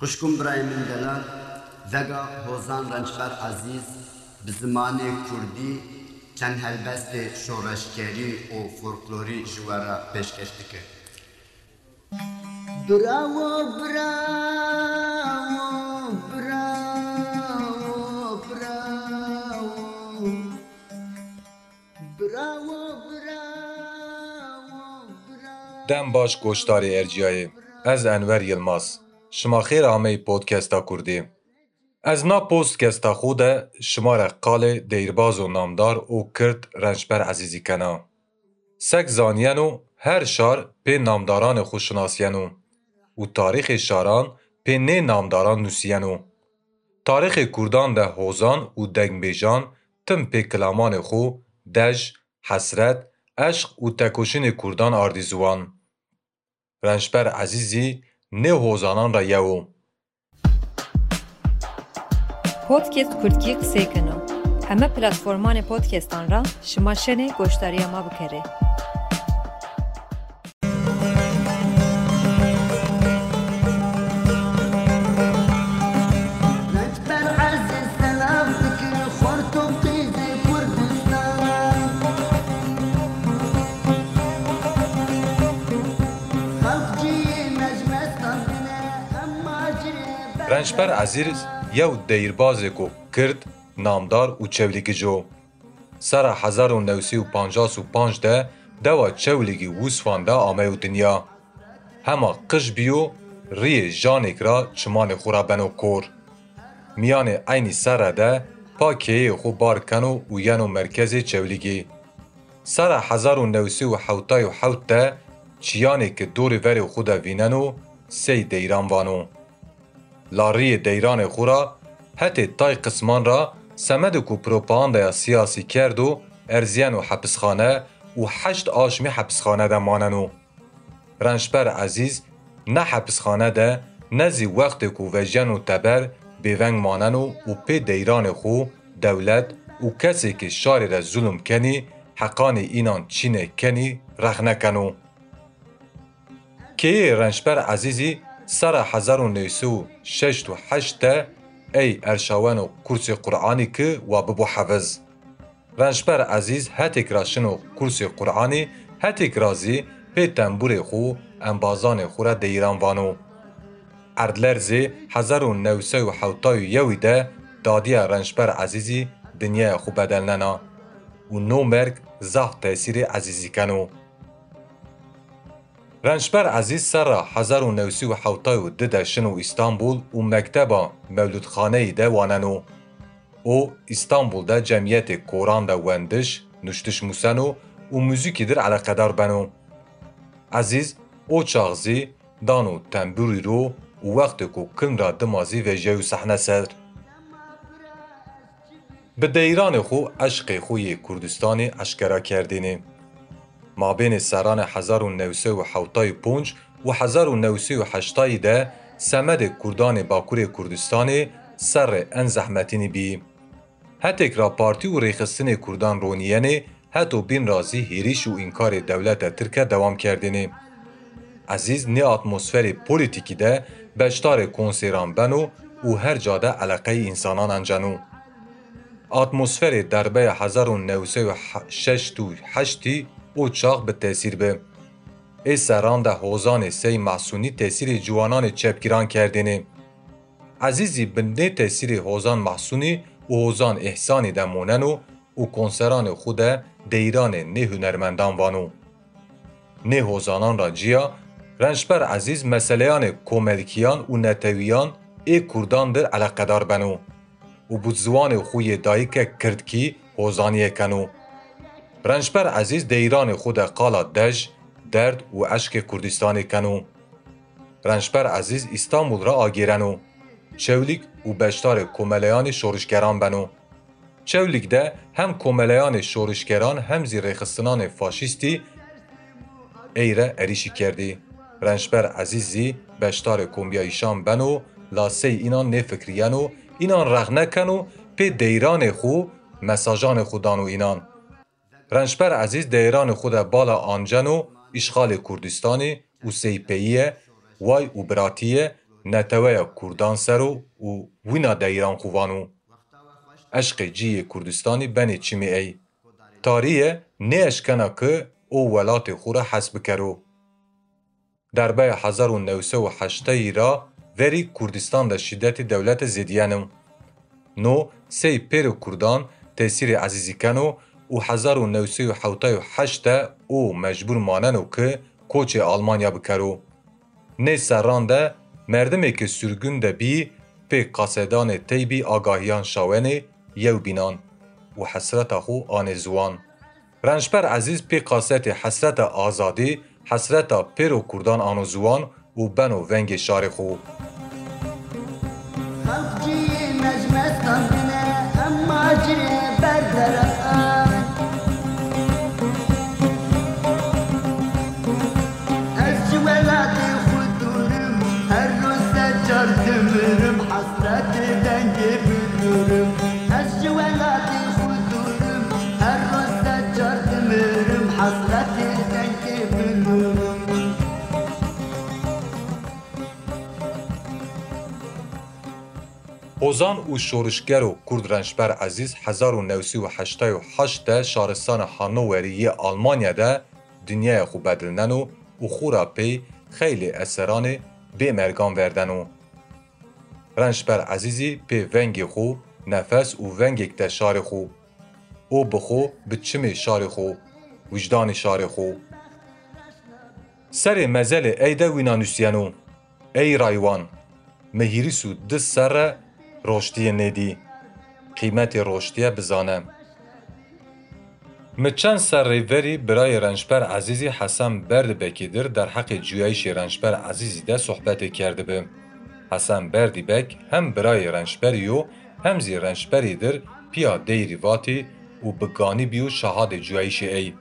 Xuşkum birayê min delan vega hozan rençber ezîz bi zimanê Kurdî çend helbestê şoreşkerî û folklorî ji we re pêşkêş dike. Bravo, bravo, bravo, bravo, bravo, bravo, bravo. Dem baş koçtarê Erciyayê, ez Yılmaz. شما خیر آمه پودکستا کردی. از نا پودکستا خود شما را قال دیرباز و نامدار و کرد رنجبر عزیزی کنا. سک زانینو هر شار به نامداران خوشناسینو و تاریخ شاران به نه نامداران نوسینو تاریخ کردان ده هوزان و دنگبیجان تم په کلامان خو دژ حسرت عشق و تکوشین کردان آردیزوان. رنجبر عزیزی ne hozanan ra yewm. Podcast Kurtki Kıseykenu. Heme platformanê podcastan ra şima şenê goşdariya ma bikere. cire رنجبر عزیز یو دیربازی کو کرد نامدار و چولیکی جو سر 1955 ده دوا چولیکی وسفان ده آمه و دنیا هما قش بیو ری جانک را چمان خورا بنو کور میان عینی سر ده پا که خو بار کنو و ینو مرکز چولیکی سر 1977 ده چیانی که دور وری خود ویننو سی دیران وانو لاری دیران خورا هتی تای قسمان را سمد کو پروپاگاندا سیاسی کرد و ارزیان و حبسخانه و هشت آشمی حبسخانه ده ماننو رنجبر عزیز نه حبسخانه ده نزی وقت کو وجن و تبر بیونگ ماننو و پی دیران خو دولت و کسی که شاری را ظلم کنی حقان اینان چینه کنی رخ نکنو که رنجبر عزیزی سر حزار نیسو ئەرشاوان و کورسی قورآانی که و ببو حفظ. رنشبر عزیز هەتێک راشن و کورسی قورآانی هەتێک رازی پی تنبور خو انبازان ئەمبازانێ خورە وانو. و. ئەردلەرزێ 1970 دە دادیە رنشبر عزیزی دنیای خوبەدەلنەنا و نو مرگ زاف تەسیری عزیزی کنو رنشبر عزیز سەرا 1970 دەشن و ئیستانبول و مەکتەبە مەولودخانەی دەوانەن و استانبول ده جمعیت کوران ده وندش، نشتش موسنو و موزیکی در عەقەدار بنو عزیز او چاغزی دانو تنبوری رو و وەختێک و را دمازی و و سحنه سر. به دیران خو عشق خوی کردستانی eşkera کردینی. ما بین سران 1975 و 1908 ده سمد کردان باکور کردستان سر ان زحمتینی بی. هتک را پارتی و ریخستن کردان رونیینه هتو بین رازی هیریش و انکار دولت ترکه دوام کردینه. عزیز نی اتمسفر پولیتیکی ده بشتار کنسیران بنو و هر جاده علاقه انسانان انجنو. اتمسفر دربه 1906 تو 8 او چاق به تاثیر به ای سران ده حوزان سی محسونی تاثیر جوانان چپگیران کردینه عزیزی بنده تاثیر حوزان محسونی و حوزان احسانی ده موننو و کنسران خود دیران نه هنرمندان وانو نه حوزانان را جیا رنجبر عزیز مسئلیان کوملکیان و نتویان ای کردان در علاقدار بنو و بودزوان خوی دایی که کرد کی حوزانی کنو رنجبر عزیز دیران خود قالا دژ درد و اشک کردستان کنو. رنجبر عزیز استانبول را آگیرنو چولیک و بشتار کوملیان شورشگران بنو. چولیک ده هم کوملیان شورشگران هم زیر خستنان فاشیستی ایره اریشی کردی. رنجبر عزیزی بشتار کومبیایشان بنو لاسه اینان نفکریانو اینان رغ نکنو پی دیران خو مساجان خودانو اینان. رنجبر عزیز دیران خود بالا آنجن و اشغال کردستانی و سیپیه وای و براتیه نتویا کردان سرو و وینا دیران خوانو عشق جی کردستانی بنی چیمی ای. تاریه نه اشکنا که او ولات خورا حسب کرو دربه 1908 را وری کردستان ده شدت دولت زیدیانو نو سی پیرو کردان تاثیر عزیزی کنو و 1978 او مجبور ماننو که کوچ آلمانیا بکرو. نه سران ده مردمه که سرگون ده بی پی قاسدان تیبی آگاهیان شاونه یو بینان و حسرت خو آن زوان. رنجبر عزیز پی قاست حسرت آزادی حسرت پیرو کردان آنو زوان و بنو ونگ شار خو. خلقجي اوزان و شورشگر و کرد رنجبر عزیز 1988 ده شارستان هانووری آلمانیا ده دنیای خو بدلنن و و خورا پی خیلی اثران به مرگان وردن و رنجبر عزیزی پی ونگ خو نفس و ونگک ده شار خو. او بخو بچم شار خو وجدان شار خو. سر مزل ایده وینانوسیانو ای رایوان مهیریس و دست سر روشتی ندی قیمت روشتی بزانە مچن سر ریوری برای رنجبر عزیزی حسن برد بکیدر در حق جویش رنجبر جوایشی ده عزیزی کرده به حسن بردی بک هم برای رنجبریو هم زیر ڕەنجپەری در پیا دەیریڤاتی و بگانی بیو شهاد جویش جوایشی ای.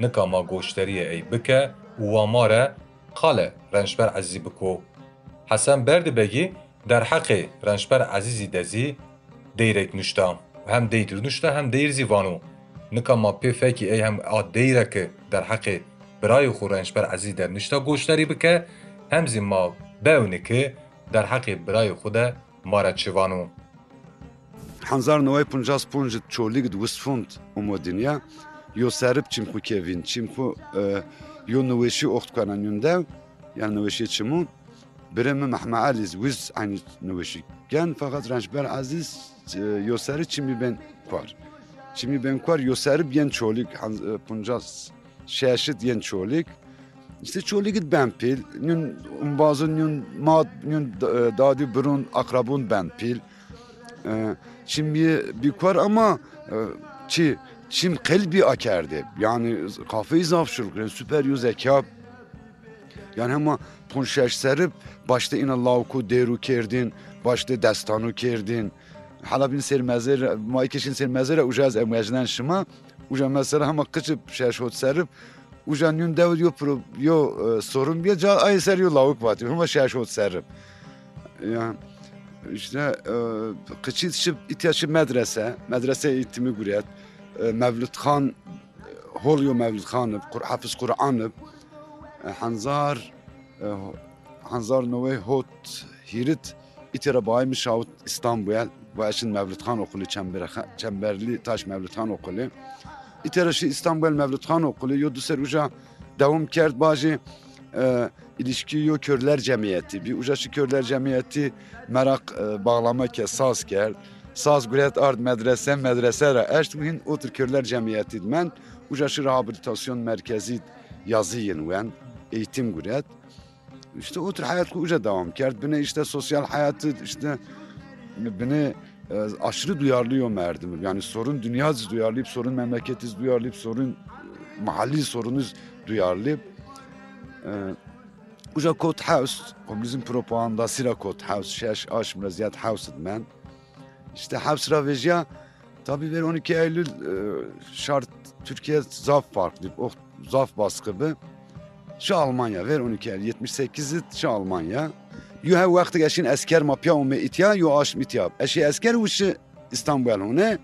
نکاما گوشتری ای بکه و واماره قاله ڕەنجپەر عزیزی حسام بردی بگی. در حق رنجبر عزیزی دزی دیرک نوشتم هم دیر نوشته هم دیر زیوانو. نکا ما پی فکی ای هم آد دیرک در حق برای خو رنجبر عزیز در نوشته گوشتری بکه. هم زی ما بونه که در حق برای خود ما را چوانو. هنزار نوای پنجاس پنج چولیگ دوست فوند امو دنیا یو سرب چیم خو کیوین چیم خو یو نویشی اخت کنن یونده. یعنی نویشی چیمون؟ Birimi Mahma Aliz wiz aynı nweşi gen fakat Ranjber Aziz yo seri çimi ben kvar çimi ben kvar yo serib yen çolig Punjas şeşit yen çolig işte çoligit ben pil nun bazı nun mad nun dadi burun akrabun ben pil Şimdi bir kvar ama e, çi çim kalbi akerdi. Yani kafayı zafşırlık, süper yüz zeka. Yani ama punşeş serip başta ina lavku deru kerdin, başta destanı kerdin. Hala bin sermezer, maikeşin sermezer ujaz emecden şıma. Uca mesela ama kıçıp şeş hot serip Uca nün dev yo pro yo e, sorun bir ca ay ser yo lavuk vat. Ama şeş hot serip. Yani işte e, kıçı şıp ihtiyaçı medrese, medrese eğitimi guriyet. E, Mevlüt Khan, Holyo Mevlüt Khan'ı, Kur, Hafız Kur'an'ı, e, Hanzar, e, Hanzar Nove Hot Hirit, İtira Baymi Şahut İstanbul, bu eşin Mevlüt Khan okulu Çember, Çemberli Taş Mevlüt Khan okulu. İtira şi İstanbul Mevlüt Khan okulu, yodu ser uca devam kert bacı, e, ilişki yo körler cemiyeti. Bir ucaşı körler cemiyeti merak e, bağlama ke saz ker. Saz guret ard medrese medrese ra. Eşt bugün otur körler cemiyeti. Men ucaşı rehabilitasyon merkezi yazıyın ven. Eğitim guret. İşte otur hayat uca devam kert. Bine işte sosyal hayatı işte bine aşırı duyarlıyor merdim. Yani sorun dünyası duyarlayıp sorun memleketiz duyarlayıp sorun e, mahalli sorunuz duyarlayıp e, Uca Kot House, komünizm propagandasıyla Kot House, şeş aş mraziyat House men. İşte House Raveja, tabi ver 12 Eylül e, şart Türkiye zaf farklı, o zaf baskıbı. Şu Almanya ver 12 Eylül 78'i şu Almanya. Yu hev vakti geçin esker mapya ume itya, yu aş mitya. Eşi esker uşu İstanbul hune.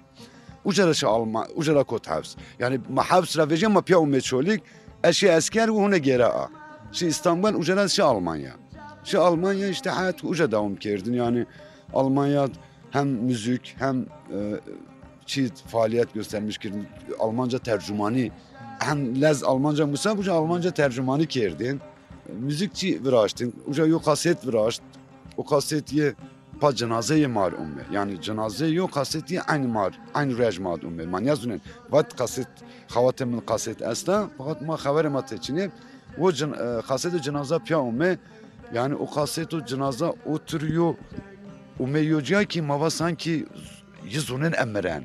Ucara şu Alman, ucara Kot House. Yani ma House Raveja mapya ume çolik. Eşi esker ve hune geri a. Şi İstanbul ucara şu Almanya. Şu Almanya işte hayat uca devam kerdin yani Almanya hem müzik hem e, çi faaliyet göstermiş ki Almanca tercümani hem lez Almanca musa buca Almanca tercümani kerdin. Müzikçi viraştın. Uca yok kaset viraşt. O kasetiye pa cenazeye mar umme. Yani cenaze yok kasetiye aynı mar. Aynı rej mar umme. Man yazınen. Vat kaset xavate min kaset esna. Fakat ma xavere ma teçine. O e, kaseti cenaze pya umme. Yani o kaset o cenaze oturuyor. Umme yoca ki mava sanki yüzünün emmeren.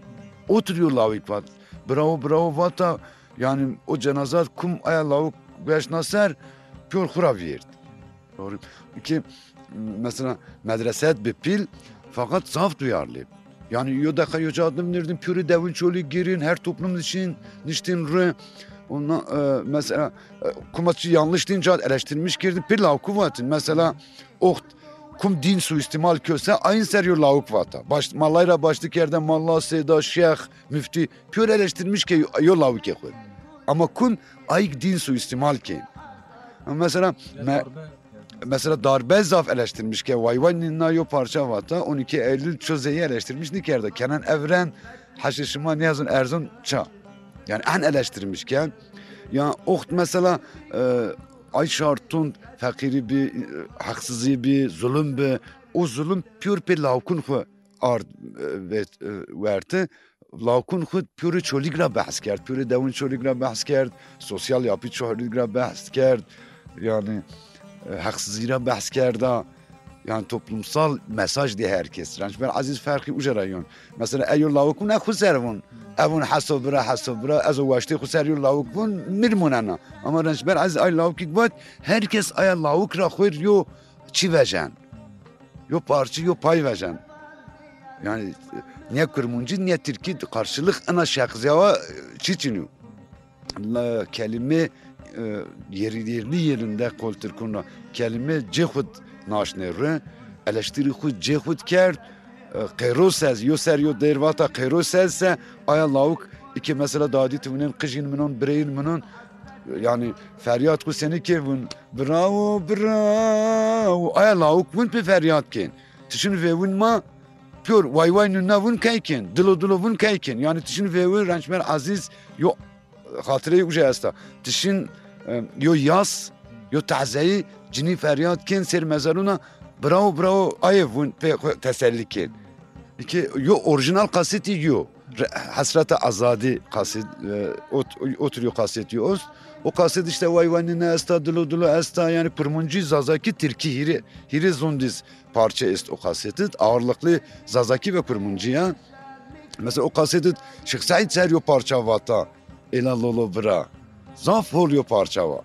Oturuyor lavik vat. Bravo bravo vata. Yani o cenaze kum aya lavuk beş naser pür verdi. Doğru. Ki mesela medreset bir pil fakat saf duyarlı. Yani yo dakika yo cadım nerdim pürü devin çölü girin her toplum için niştin rı. Ona e, mesela e, kumatçı yanlış cad eleştirmiş girdi bir lav kuvatin mesela oht kum din suistimal köse aynı seriyor lavuk vata. Baş, mallayra başlık yerde malla seda şeyh müfti pür eleştirmiş ki yo lavuk yakır. Ama kun ayık din suistimal ki. Mesela me, mesela darbe zaf eleştirmiş ki vay vay ninna yo parça vata 12 Eylül çözeyi eleştirmiş Niker'de. Kenan Evren haşişima ne yazın Erzun ça. Yani en eleştirmiş ki ya oht mesela e, ay şartun fakiri bir e, haksızı bir zulüm bir o zulüm pür bir lavkun hu ard ve e, verdi لاکون خود پیوری چولیگ را بحث کرد پیوری دوون چولیگ را بحث کرد سوسیال یاپی چولیگ را بحث کرد یعنی حقس زیرا بحث کرد یعنی توپلوم مساج دی هرکس رنج یعنی بر عزیز فرقی اوجه رایون مثلا ایو لاوکون ای خود سرون اون. حساب برا حساب برا از او واشته خود سر لاوکون میرمونن اما رنج بر عزیز آی لاوکی باید هرکس آیا لاوک را خود یو چی وجن؟ یو پارچی یو پای وجن. Yani niye kurmuncu niye Türkiye karşılık ana şahsiyava çiçinu. La kelime e, yeri yerli yerinde koltur kuna kelime cehud naşnere eleştiri xud cehud kerd qeyrosez yo ser yo dervata qeyrosezse aya lavuk iki mesela dadi tümünün kışın mının bireyin mının yani feryat ku seni kevun bravo bravo. Aya lavuk vun pe feryat ken. Tişin ve vun ma pür vay vay nunna vun kayken dilo dilo vun kayken yani tişin ve vun rançmer aziz yo hatırayı uca asta tişin yo yas yo tazeyi cini feryat ken ser mezaruna bravo bravo ayı vun pe teselli ken İki yo orijinal kaseti yo hasrata azadi kaset e, ot, oturuyor kaseti o o kaset işte vay esta dilo dilo esta. Yani pırmuncu zazaki tirki hiri hiri zundiz parça est o kaseti ağırlıklı zazaki ve pırmuncuya mesela o kaseti Şeyh Said seriyor parça vata ela lolo bra zaf oluyor parça va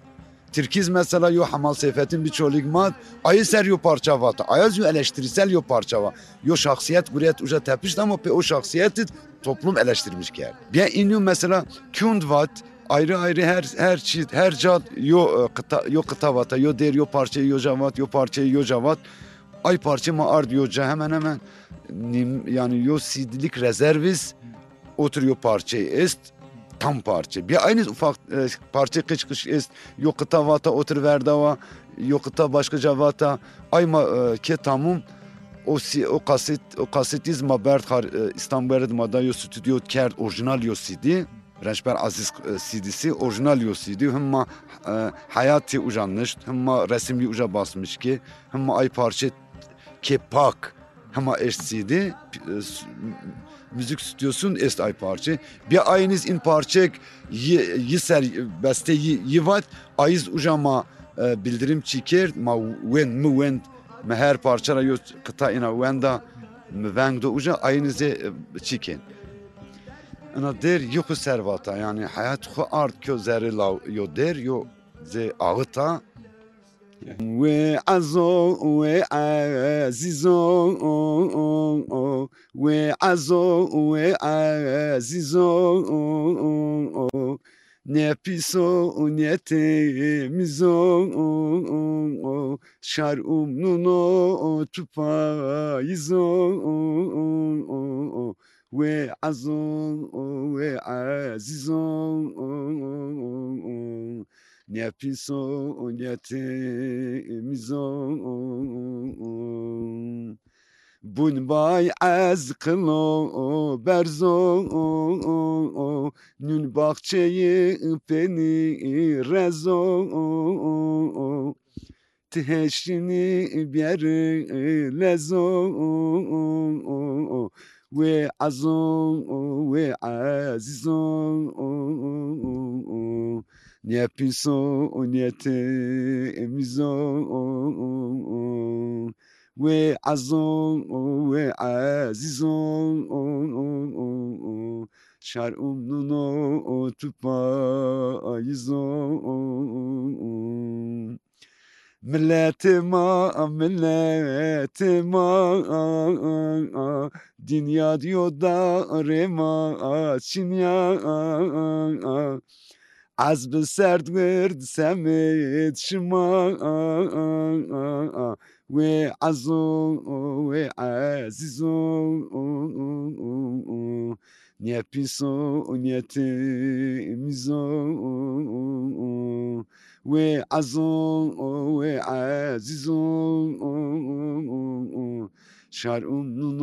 Tirkiz mesela yo Hamal Seyfettin bir çoligmat ayı ser yo parça vata ayaz yo eleştirisel yo parça va yo şahsiyet buraya uca tepişti ama pe o şahsiyeti toplum eleştirmiş ki. Bir inu mesela kund vat ayrı ayrı her her çift her cad yo kıta yo kıta vata yo der yo parça yo javat yo parça yo javat ay parça ma ard yo hemen hemen. Yani yo sidilik rezerviz oturuyor parça est tam parça. Bir aynı ufak e, parça kış kış est. Yo kıta vata otur verdava yo kıta başka javata ayma e, ke tamum o si o kaset o kasetiz ma bert e, İstanbul'da yo stüdyo kert orijinal yo CD Aziz e, CD'si orijinal yo CD hemma e, hayatı ujanmış hemma resimli uca basmış ki hemma ay parça ke pak hemma eş e, müzik stüdyosun est ay parça bir ayınız in parça yiser beste yivat ayız ujama bildirim çiker ma wen mu wen me her parça yo kıta ina wenda me veng do uca aynıze çiken. Ana der yok servata yani hayat xo art kö zeri lav yo der yo ze ağıta. Ve azo ve azizo ve azo ve azizo ne piso ne temizo şar umnuno tupaizo ve azo ve azizo ne pisoniyetimiz o Bun bay az kılo berzo Nün bahçeyi peni rezo Teheşini bir lezo Ve azon ve azizon Ne pinson niyetimiz ve azon ve azizon şer'umnun o tupayizon Milletima, milletima, dünya diyor da rema, çinya, az bir sert verdi semet şıma, ve azon ve azizon ne pison niyetimiz ve azon ve azizon şer'umnun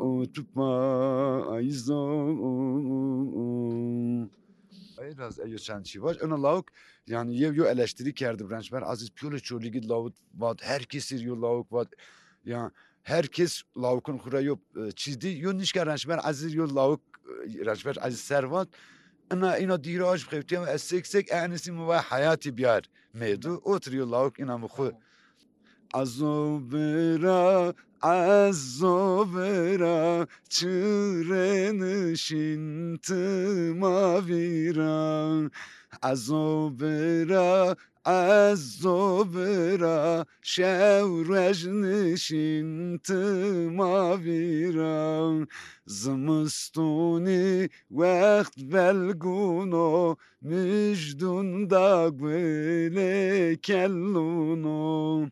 o tupayizon Biraz eyosan çivaş. Ona lavuk yani yev yo eleştiri kerdi branş. Ben aziz piyole git lavuk vat. Herkes yo lavuk vat. Ya herkes lavukun kura yo çizdi. Nişka ranş ben aziz yo lavuk ranş ben aziz servat. Ana ina diraj bkhevtiyam es sek sek anisi mu hayati biyar medu oturuyor lavuk ina mu khu Azobera, azobera, çırenışın azobera, şevrejnişin tımavira. Zımstuni vakt belguno, müjdun da gwele kelluno.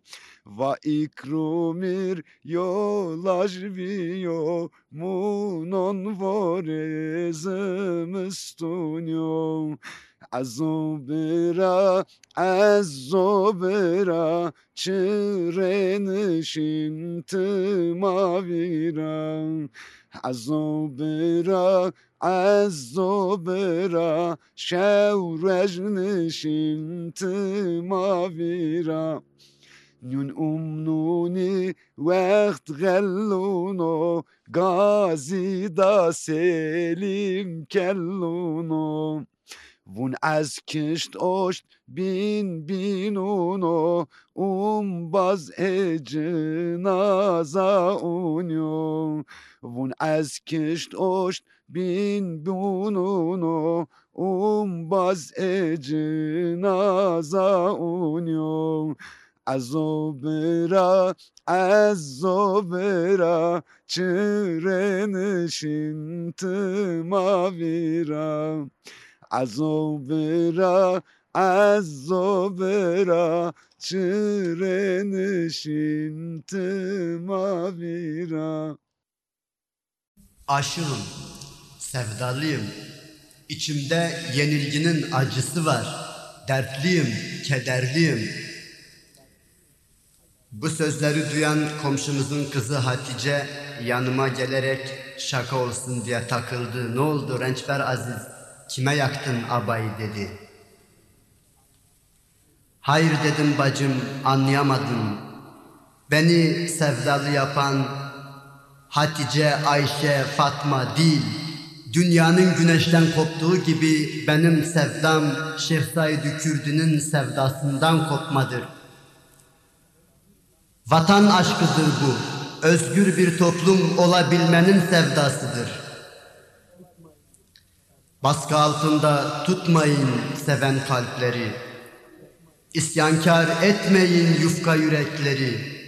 Va ikromir yolaj viyo munon vorezim stunyo Azobera, azobera, çırenişin tımavira. Azobera, azobera, şevrejnişin tımavira. Nün umnuni vakt gelluno Gazi da selim kelluno Vun az kişt oşt bin bin uno Um baz ecinaza unyo Vun az kişt oşt bin bin uno Um baz ecinaza unyo Azobera, azobera, çırenişin tımavira. Azobera, azobera, çırenişin tımavira. Aşığım, sevdalıyım. İçimde yenilginin acısı var. Dertliyim, kederliyim. Bu sözleri duyan komşumuzun kızı Hatice yanıma gelerek şaka olsun diye takıldı. Ne oldu Rençber Aziz? Kime yaktın abayı dedi. Hayır dedim bacım anlayamadım. Beni sevdalı yapan Hatice, Ayşe, Fatma değil. Dünyanın güneşten koptuğu gibi benim sevdam Şeyh Said Kürdü'nün sevdasından kopmadır. Vatan aşkıdır bu. Özgür bir toplum olabilmenin sevdasıdır. Baskı altında tutmayın seven kalpleri. İsyankar etmeyin yufka yürekleri.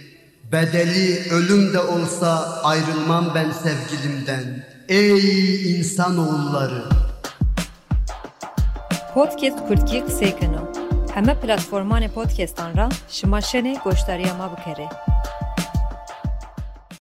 Bedeli ölüm de olsa ayrılmam ben sevgilimden. Ey insanoğulları! Podcast Kurtki qsê kino. Heme platformanê podcastan ra şima şenê goşdariya ma bikare.